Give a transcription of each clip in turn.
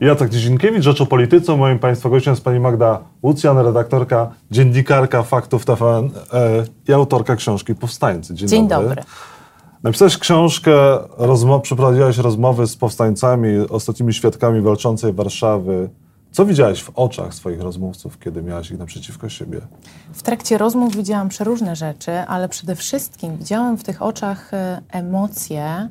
Jacek Dzienkiewicz, Rzecz o Polityce. Moim Państwa gościem jest Pani Magda Łucjan, redaktorka, dziennikarka Faktów TVN e, i autorka książki Powstańcy. Dzień, Dzień dobry. dobry. Napisałeś książkę, rozmo- przeprowadziłaś rozmowy z powstańcami, ostatnimi świadkami walczącej Warszawy. Co widziałaś w oczach swoich rozmówców, kiedy miałaś ich naprzeciwko siebie? W trakcie rozmów widziałam przeróżne rzeczy, ale przede wszystkim widziałam w tych oczach e, emocje,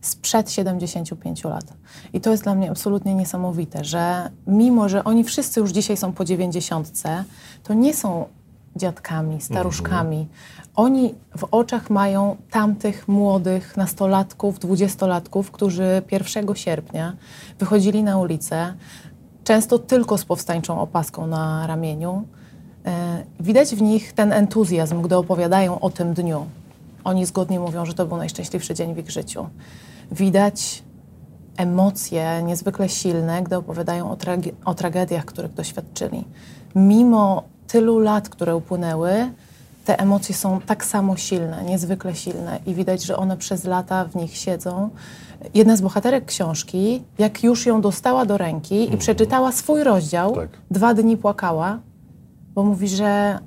sprzed 75 lat. I to jest dla mnie absolutnie niesamowite, że mimo, że oni wszyscy już dzisiaj są po 90, to nie są dziadkami, staruszkami. Mhm. Oni w oczach mają tamtych młodych nastolatków, dwudziestolatków, którzy 1 sierpnia wychodzili na ulicę, często tylko z powstańczą opaską na ramieniu. E, widać w nich ten entuzjazm, gdy opowiadają o tym dniu. Oni zgodnie mówią, że to był najszczęśliwszy dzień w ich życiu widać emocje niezwykle silne, gdy opowiadają o, trage- o tragediach, których doświadczyli. Mimo tylu lat, które upłynęły, te emocje są tak samo silne, niezwykle silne i widać, że one przez lata w nich siedzą. Jedna z bohaterek książki, jak już ją dostała do ręki i mhm. przeczytała swój rozdział, tak. dwa dni płakała, bo mówi, że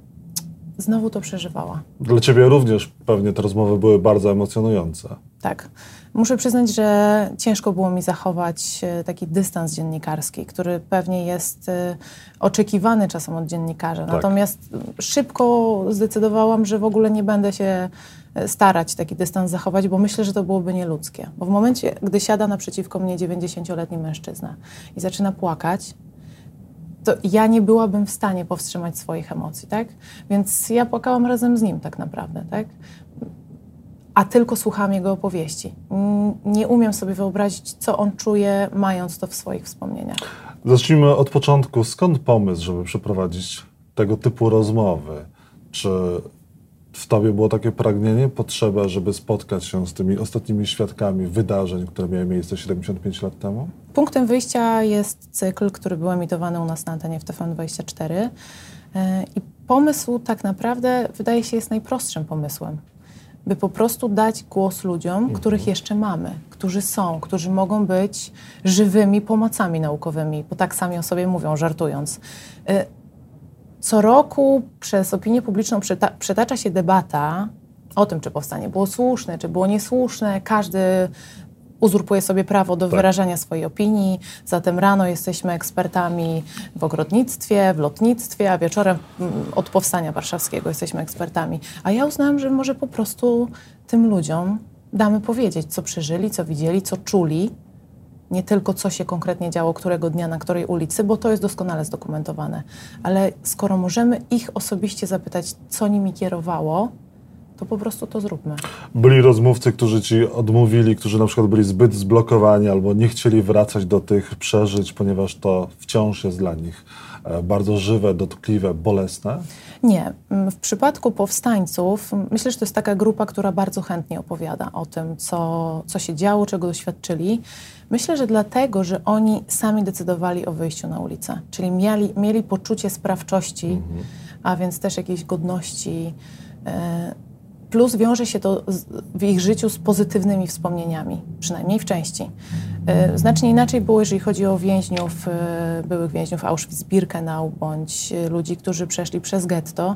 znowu to przeżywała. Dla ciebie również pewnie te rozmowy były bardzo emocjonujące. Tak. Muszę przyznać, że ciężko było mi zachować e, taki dystans dziennikarski, który pewnie jest e, oczekiwany czasem od dziennikarza. Tak. Natomiast szybko zdecydowałam, że w ogóle nie będę się e, starać taki dystans zachować, bo myślę, że to byłoby nieludzkie. Bo w momencie, gdy siada naprzeciwko mnie 90-letni mężczyzna i zaczyna płakać, to ja nie byłabym w stanie powstrzymać swoich emocji, tak? Więc ja płakałam razem z nim tak naprawdę, tak? A tylko słucham jego opowieści. Nie umiem sobie wyobrazić, co on czuje, mając to w swoich wspomnieniach. Zacznijmy od początku. Skąd pomysł, żeby przeprowadzić tego typu rozmowy? Czy w tobie było takie pragnienie, potrzeba, żeby spotkać się z tymi ostatnimi świadkami wydarzeń, które miały miejsce 75 lat temu? Punktem wyjścia jest cykl, który był emitowany u nas na antenie w TVN24. E, I pomysł tak naprawdę wydaje się jest najprostszym pomysłem by po prostu dać głos ludziom, mhm. których jeszcze mamy, którzy są, którzy mogą być żywymi pomocami naukowymi, bo tak sami o sobie mówią, żartując. Y, co roku przez opinię publiczną przetacza się debata o tym, czy powstanie było słuszne, czy było niesłuszne. Każdy uzurpuje sobie prawo do tak. wyrażania swojej opinii. Zatem rano jesteśmy ekspertami w ogrodnictwie, w lotnictwie, a wieczorem mm, od powstania warszawskiego jesteśmy ekspertami. A ja uznałam, że może po prostu tym ludziom damy powiedzieć, co przeżyli, co widzieli, co czuli. Nie tylko co się konkretnie działo, którego dnia, na której ulicy, bo to jest doskonale zdokumentowane. Ale skoro możemy ich osobiście zapytać, co nimi kierowało, to po prostu to zróbmy. Byli rozmówcy, którzy ci odmówili, którzy na przykład byli zbyt zblokowani albo nie chcieli wracać do tych przeżyć, ponieważ to wciąż jest dla nich e, bardzo żywe, dotkliwe, bolesne? Nie. Mm, w przypadku powstańców myślę, że to jest taka grupa, która bardzo chętnie opowiada o tym, co, co się działo, czego doświadczyli. Myślę, że dlatego, że oni sami decydowali o wyjściu na ulicę, czyli mieli, mieli poczucie sprawczości, mhm. a więc też jakiejś godności. E, plus wiąże się to w ich życiu z pozytywnymi wspomnieniami, przynajmniej w części. E, znacznie inaczej było, jeżeli chodzi o więźniów, e, byłych więźniów Auschwitz-Birkenau, bądź e, ludzi, którzy przeszli przez getto.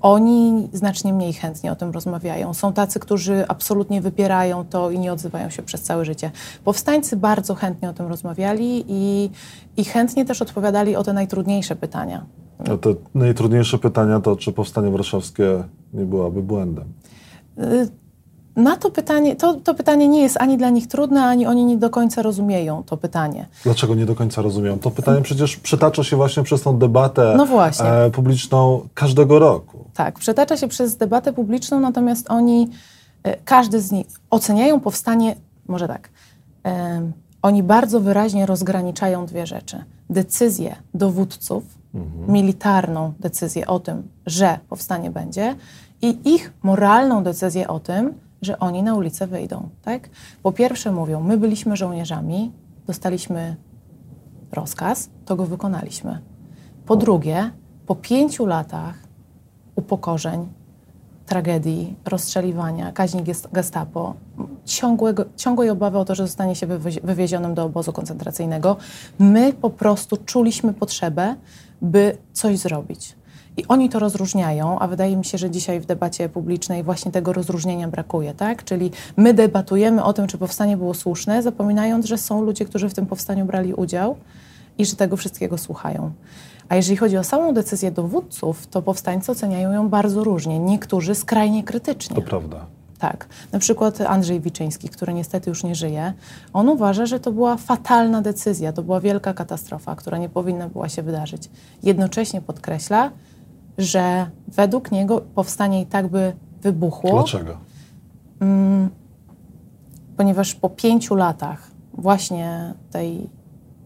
Oni znacznie mniej chętnie o tym rozmawiają. Są tacy, którzy absolutnie wypierają to i nie odzywają się przez całe życie. Powstańcy bardzo chętnie o tym rozmawiali i, i chętnie też odpowiadali o te najtrudniejsze pytania. A te najtrudniejsze pytania to, czy powstanie warszawskie nie byłoby błędem? Y, na to pytanie, to, to pytanie nie jest ani dla nich trudne, ani oni nie do końca rozumieją to pytanie. Dlaczego nie do końca rozumieją? To pytanie przecież przetacza się właśnie przez tą debatę no. E, publiczną każdego roku. Tak, przetacza się przez debatę publiczną, natomiast oni, e, każdy z nich oceniają powstanie, może tak, e, oni bardzo wyraźnie rozgraniczają dwie rzeczy. Decyzję dowódców, mhm. militarną decyzję o tym, że powstanie będzie i ich moralną decyzję o tym, że oni na ulicę wyjdą. Tak? Po pierwsze mówią, my byliśmy żołnierzami, dostaliśmy rozkaz, to go wykonaliśmy. Po drugie, po pięciu latach upokorzeń, tragedii, rozstrzeliwania, kaźni gestapo, ciągłego, ciągłej obawy o to, że zostanie się wywiezionym do obozu koncentracyjnego, my po prostu czuliśmy potrzebę, by coś zrobić. I oni to rozróżniają, a wydaje mi się, że dzisiaj w debacie publicznej właśnie tego rozróżnienia brakuje, tak? Czyli my debatujemy o tym, czy powstanie było słuszne, zapominając, że są ludzie, którzy w tym powstaniu brali udział i że tego wszystkiego słuchają. A jeżeli chodzi o samą decyzję dowódców, to powstańcy oceniają ją bardzo różnie. Niektórzy skrajnie krytycznie. To prawda. Tak. Na przykład Andrzej Wiczyński, który niestety już nie żyje, on uważa, że to była fatalna decyzja, to była wielka katastrofa, która nie powinna była się wydarzyć. Jednocześnie podkreśla, że według niego powstanie i tak by wybuchło. Dlaczego? Mm, ponieważ po pięciu latach właśnie tej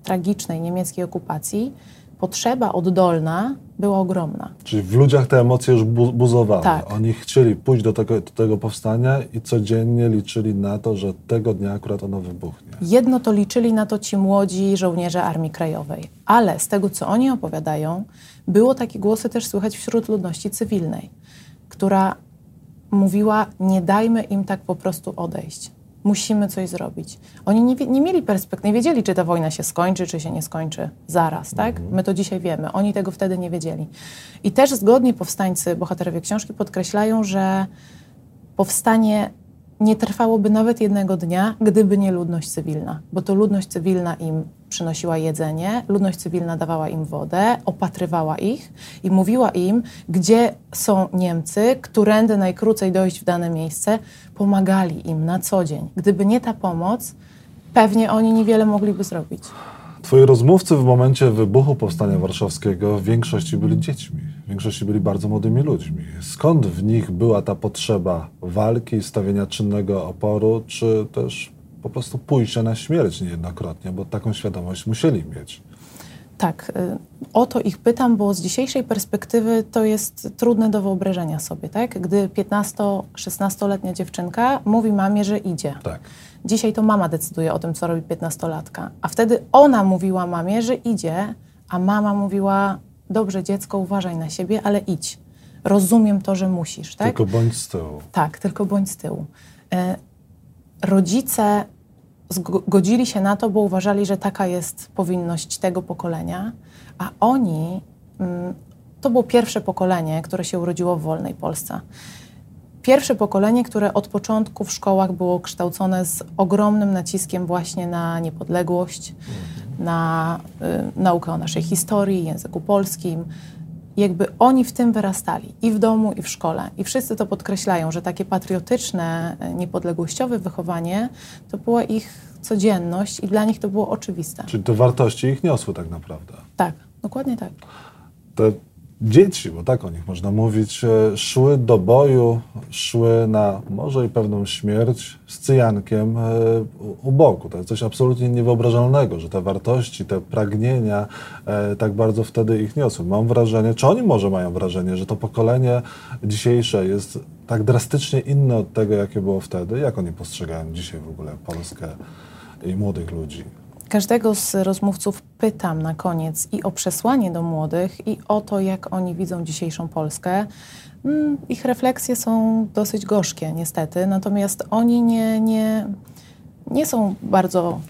tragicznej niemieckiej okupacji potrzeba oddolna była ogromna. Czyli w ludziach te emocje już bu buzowały. Tak. Oni chcieli pójść do tego, do tego powstania i codziennie liczyli na to, że tego dnia akurat ono wybuchnie. Jedno to liczyli na to ci młodzi żołnierze Armii Krajowej, ale z tego, co oni opowiadają, było takie głosy też słychać wśród ludności cywilnej, która mówiła: Nie dajmy im tak po prostu odejść musimy coś zrobić. Oni nie, nie mieli perspektywy, nie wiedzieli, czy ta wojna się skończy, czy się nie skończy zaraz, tak? Mhm. My to dzisiaj wiemy. Oni tego wtedy nie wiedzieli. I też zgodnie powstańcy, bohaterowie książki podkreślają, że powstanie nie trwałoby nawet jednego dnia, gdyby nie ludność cywilna, bo to ludność cywilna im przynosiła jedzenie, ludność cywilna dawała im wodę, opatrywała ich i mówiła im, gdzie są Niemcy, którędy najkrócej dojść w dane miejsce, pomagali im na co dzień. Gdyby nie ta pomoc, pewnie oni niewiele mogliby zrobić. Twoi rozmówcy w momencie wybuchu Powstania Warszawskiego w większości byli dziećmi, w większości byli bardzo młodymi ludźmi. Skąd w nich była ta potrzeba walki, stawienia czynnego oporu, czy też po prostu pójścia na śmierć niejednokrotnie, bo taką świadomość musieli mieć? Tak, y, o to ich pytam, bo z dzisiejszej perspektywy to jest trudne do wyobrażenia sobie, tak? Gdy 15-16-letnia dziewczynka mówi mamie, że idzie. Tak. Dzisiaj to mama decyduje o tym, co robi 15-latka. A wtedy ona mówiła mamie, że idzie, a mama mówiła: Dobrze, dziecko, uważaj na siebie, ale idź. Rozumiem to, że musisz, tak? Tylko bądź z tyłu. Tak, tylko bądź z tyłu. E, rodzice zgodzili się na to, bo uważali, że taka jest powinność tego pokolenia, a oni, mm, to było pierwsze pokolenie, które się urodziło w wolnej Polsce. Pierwsze pokolenie, które od początku w szkołach było kształcone z ogromnym naciskiem właśnie na niepodległość, na y, naukę o naszej historii, języku polskim. Jakby oni w tym wyrastali i w domu, i w szkole. I wszyscy to podkreślają, że takie patriotyczne, y, niepodległościowe wychowanie to była ich codzienność i dla nich to było oczywiste. Czyli te wartości ich niosły tak naprawdę. Tak, dokładnie tak. Te dzieci, bo tak o nich można mówić, szły do boju, szły na może i pewną śmierć z cyjankiem e, u boku. To jest coś absolutnie niewyobrażalnego, że te wartości, te pragnienia e, tak bardzo wtedy ich niosły. Mam wrażenie, czy oni może mają wrażenie, że to pokolenie dzisiejsze jest tak drastycznie inne od tego, jakie było wtedy? Jak oni postrzegają dzisiaj w ogóle Polskę i młodych ludzi? Każdego z rozmówców pytam na koniec i o przesłanie do młodych, i o to, jak oni widzą dzisiejszą Polskę. Mm, ich refleksje są dosyć gorzkie, niestety, natomiast oni nie, nie, nie są bardzo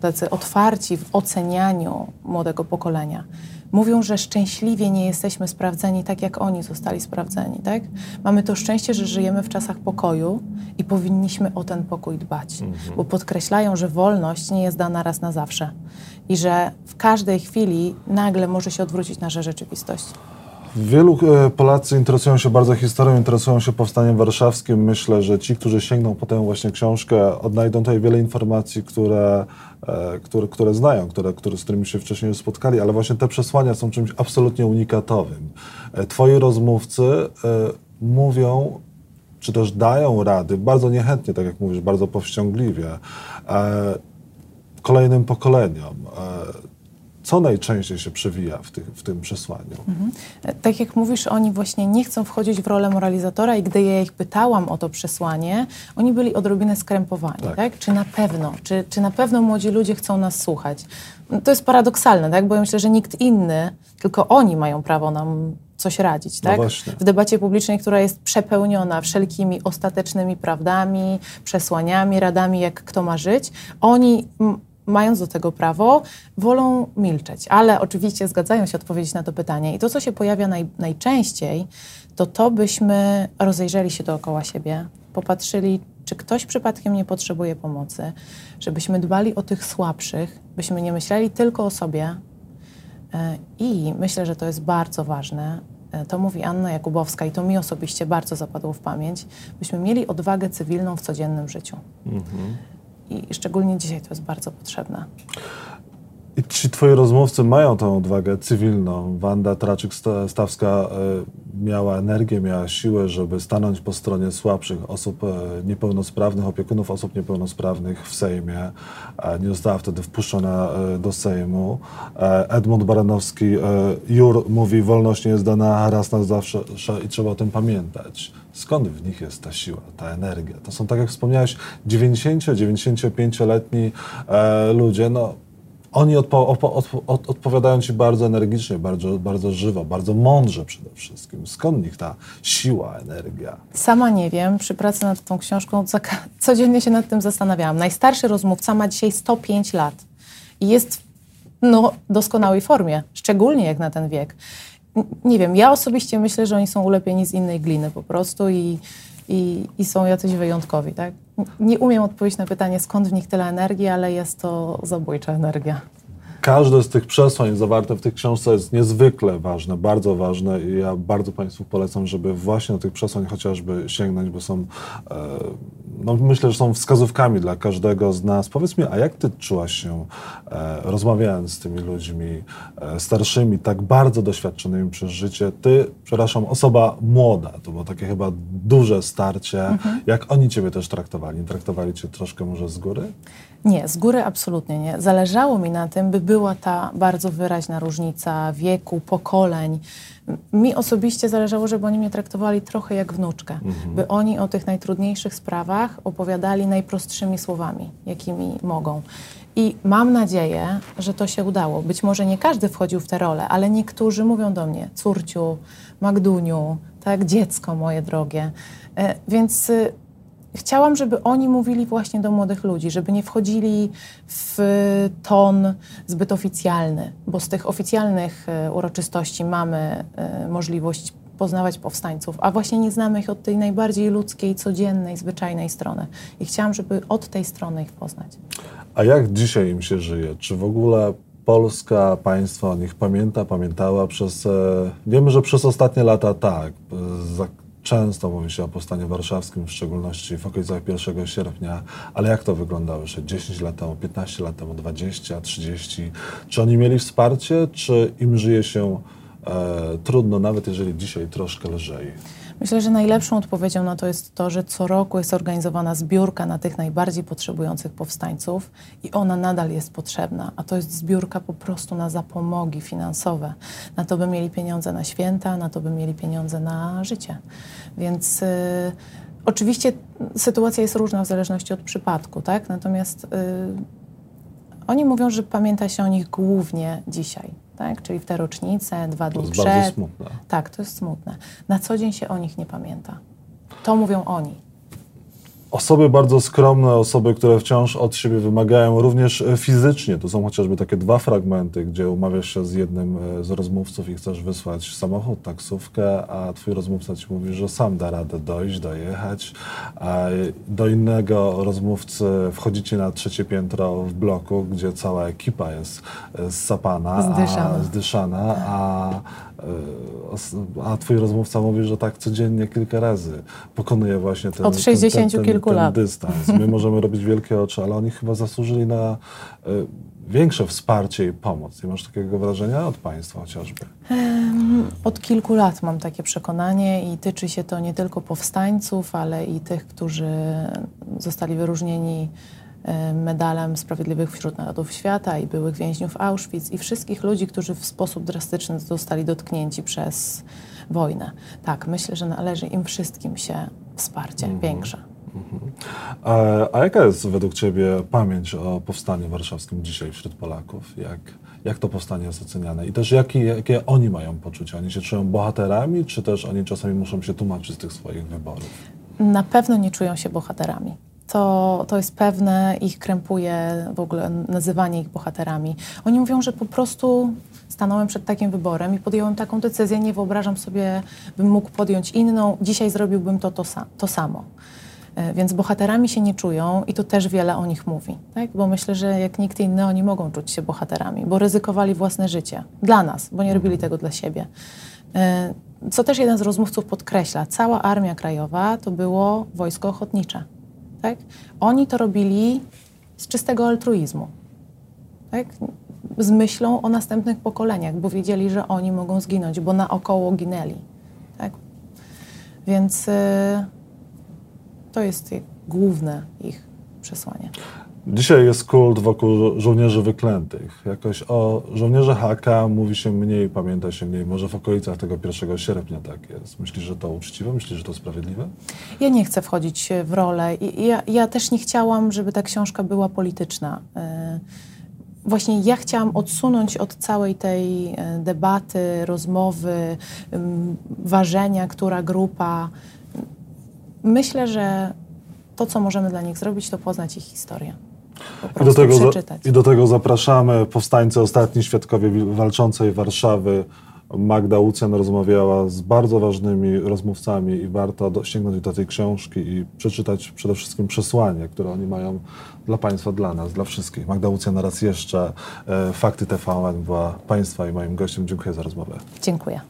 tacy otwarci w ocenianiu młodego pokolenia mówią, że szczęśliwie nie jesteśmy sprawdzeni tak, jak oni zostali sprawdzeni. Tak? Mamy to szczęście, że żyjemy w czasach pokoju i powinniśmy o ten pokój dbać, mhm. bo podkreślają, że wolność nie jest dana raz na zawsze i że w każdej chwili nagle może się odwrócić nasza rzeczywistość. Wielu e, Polacy interesują się bardzo historią, interesują się powstaniem warszawskim. Myślę, że ci, którzy sięgną po tę właśnie książkę, odnajdą tutaj wiele informacji, które, e, które, które znają, które, które, z którymi się wcześniej już spotkali, ale właśnie te przesłania są czymś absolutnie unikatowym. E, twoi rozmówcy mówią, czy też dają rady, bardzo niechętnie, tak jak mówisz, bardzo powściągliwie, kolejnym pokoleniom co najczęściej się przewija w, tych, w tym przesłaniu? Mhm. Tak jak mówisz, oni właśnie nie chcą wchodzić w rolę moralizatora i gdy ja ich pytałam o to przesłanie, oni byli odrobinę skrępowani, tak? tak? Czy na pewno, czy, czy na pewno młodzi ludzie chcą nas słuchać? No to jest paradoksalne, tak? Bo ja myślę, że nikt inny, tylko oni mają prawo nam coś radzić, No tak? właśnie. w debacie publicznej, która jest przepełniona wszelkimi ostatecznymi prawdami, przesłaniami, radami, jak kto ma żyć, oni mając do tego prawo, wolą milczeć. Ale oczywiście zgadzają się odpowiedzieć na to pytanie. I to, co się pojawia naj, najczęściej, to to, byśmy rozejrzeli się dookoła siebie, popatrzyli, czy ktoś przypadkiem nie potrzebuje pomocy, żebyśmy dbali o tych słabszych, byśmy nie myśleli tylko o sobie. E, I myślę, że to jest bardzo ważne. E, To mówi Anna Jakubowska i to mi osobiście bardzo zapadło w pamięć, byśmy mieli odwagę cywilną w codziennym życiu. I szczególnie dzisiaj to jest bardzo potrzebne. I ci twoi rozmówcy mają tę odwagę cywilną. Wanda Traczyk-Stawska e, miała energię, miała siłę, żeby stanąć po stronie słabszych osób e, niepełnosprawnych, opiekunów osób niepełnosprawnych w Sejmie. Nie została wtedy wpuszczona e, do Sejmu. Edmund Baranowski, Jur mówi, wolność nie jest dana raz na zawsze i trzeba o tym pamiętać. Skąd w nich jest ta siła, ta energia? To są, tak jak wspomniałeś, 90-95-letni e, ludzie, no oni odpo, odpo, odpo, od, odpowiadają ci bardzo energicznie, bardzo, bardzo żywo, bardzo mądrze przede wszystkim. Skąd nich ta siła, energia? Sama nie wiem, przy pracy nad tą książką codziennie się nad tym zastanawiałam. Najstarszy rozmówca ma dzisiaj 105 lat i jest w no, doskonałej formie, szczególnie jak na ten wiek. Nie wiem, ja osobiście myślę, że oni są ulepieni z innej gliny po prostu i, i, i są jacyś wyjątkowi. Tak? Nie umiem odpowiedzieć na pytanie, skąd w nich tyle energii, ale jest to zabójcza energia. Każde z tych przesłań zawarte w tej książce jest niezwykle ważne, bardzo ważne i ja bardzo Państwu polecam, żeby właśnie do tych przesłań chociażby sięgnąć, bo są, e, no myślę, że są wskazówkami dla każdego z nas. Powiedz mi, a jak Ty czułaś się e, rozmawiając z tymi ludźmi e, starszymi, tak bardzo doświadczonymi przez życie? Ty, przepraszam, osoba młoda, to było takie chyba duże starcie. Jak oni Ciebie też traktowali? Traktowali Cię troszkę może z góry? Nie, z góry absolutnie nie. Zależało mi na tym, by była ta bardzo wyraźna różnica wieku, pokoleń. Mi osobiście zależało, żeby oni mnie traktowali trochę jak wnuczkę, by oni o tych najtrudniejszych sprawach opowiadali najprostszymi słowami, jakimi mogą. I mam nadzieję, że to się udało. Być może nie każdy wchodził w tę rolę, ale niektórzy mówią do mnie, córciu, Magduniu, tak, dziecko moje drogie. E, Więc y, Chciałam, żeby oni mówili właśnie do młodych ludzi, żeby nie wchodzili w ton zbyt oficjalny, bo z tych oficjalnych e, uroczystości mamy e, możliwość poznawać powstańców, a właśnie nie znamy ich od tej najbardziej ludzkiej, codziennej, zwyczajnej strony. I chciałam, żeby od tej strony ich poznać. A jak dzisiaj im się żyje? Czy w ogóle Polska, państwo o nich pamięta, pamiętała przez... E, wiemy, że przez ostatnie lata tak. Często mówi się o Powstaniu Warszawskim, w szczególności w okolicach 1 sierpnia, ale jak to wyglądało jeszcze 10 lat temu, 15 lat temu, 20, 30? Czy oni mieli wsparcie, czy im żyje się e, trudno, nawet jeżeli dzisiaj troszkę lżej? Myślę, że najlepszą odpowiedzią na to jest to, że co roku jest organizowana zbiórka na tych najbardziej potrzebujących powstańców i ona nadal jest potrzebna, a to jest zbiórka po prostu na zapomogi finansowe, na to, by mieli pieniądze na święta, na to, by mieli pieniądze na życie. Więc y, oczywiście sytuacja jest różna w zależności od przypadku, tak? Natomiast y, oni mówią, że pamięta się o nich głównie dzisiaj, tak? Czyli w te rocznice, dwa To dni jest bardzo przed. smutne. Tak, to jest smutne. Na co dzień się o nich nie pamięta. To mówią oni. Osoby bardzo skromne, osoby, które wciąż od siebie wymagają, również e, fizycznie. To są chociażby takie dwa fragmenty, gdzie umawiasz się z jednym e, z rozmówców i chcesz wysłać samochód, taksówkę, a twój rozmówca ci mówi, że sam da radę dojść, dojechać. A do innego rozmówcy wchodzicie na trzecie piętro w bloku, gdzie cała ekipa jest e, zsapana, Zdyszana. a, zdyszana, a, a twój rozmówca mówi, że tak codziennie kilka razy pokonuje właśnie ten, Od 60 ten, ten, kilku ten lat. dystans. My możemy robić wielkie oczy, ale oni chyba zasłużyli na y, większe wsparcie i pomoc. Nie masz takiego wrażenia od państwa chociażby? Od kilku lat mam takie przekonanie i tyczy się to nie tylko powstańców, ale i tych, którzy zostali wyróżnieni medalem Sprawiedliwych wśród Narodów Świata i byłych więźniów Auschwitz i wszystkich ludzi, którzy w sposób drastyczny zostali dotknięci przez wojnę. Tak, myślę, że należy im wszystkim się wsparcie większe. A, a jaka jest według Ciebie pamięć o powstaniu warszawskim dzisiaj wśród Polaków? Jak, Jak to powstanie jest oceniane? I też jakie, jakie oni mają poczucia? Oni się czują bohaterami, czy też oni czasami muszą się tłumaczyć z tych swoich wyborów? Na pewno nie czują się bohaterami. To, to jest pewne, ich krępuje w ogóle nazywanie ich bohaterami. Oni mówią, że po prostu stanąłem przed takim wyborem i podjąłem taką decyzję, nie wyobrażam sobie, bym mógł podjąć inną, dzisiaj zrobiłbym to, to, to samo. E, Więc bohaterami się nie czują i to też wiele o nich mówi. Tak? Bo myślę, że jak nikt inny, oni mogą czuć się bohaterami, bo ryzykowali własne życie dla nas, bo nie robili tego dla siebie. E, Co też jeden z rozmówców podkreśla, cała Armia Krajowa to było wojsko ochotnicze. Tak? Oni to robili z czystego altruizmu. Tak? Z myślą o następnych pokoleniach, bo wiedzieli, że oni mogą zginąć, bo naokoło ginęli. Tak? Więc y, to jest główne ich przesłanie. Dzisiaj jest kult wokół żo- żołnierzy wyklętych. Jakoś o żołnierze HK mówi się mniej, pamięta się mniej. Może w okolicach tego 1 sierpnia tak jest. Myślisz, że to uczciwe? Myślisz, że to sprawiedliwe? Ja nie chcę wchodzić w rolę. Ja, ja też nie chciałam, żeby ta książka była polityczna. Y, Właśnie ja chciałam odsunąć od całej tej y, debaty, rozmowy, ważenia, która grupa. Myślę, że to, co możemy dla nich zrobić, to poznać ich historię. I do, tego. I do tego zapraszamy powstańcy ostatni, świadkowie wi- walczącej Warszawy. Magda Łucjan rozmawiała z bardzo ważnymi rozmówcami i warto do, sięgnąć do tej książki i przeczytać przede wszystkim przesłanie, które oni mają dla Państwa, dla nas, dla wszystkich. Magda Łucjan raz jeszcze, e, Fakty TVN była Państwa i moim gościem. Dziękuję za rozmowę. Dziękuję.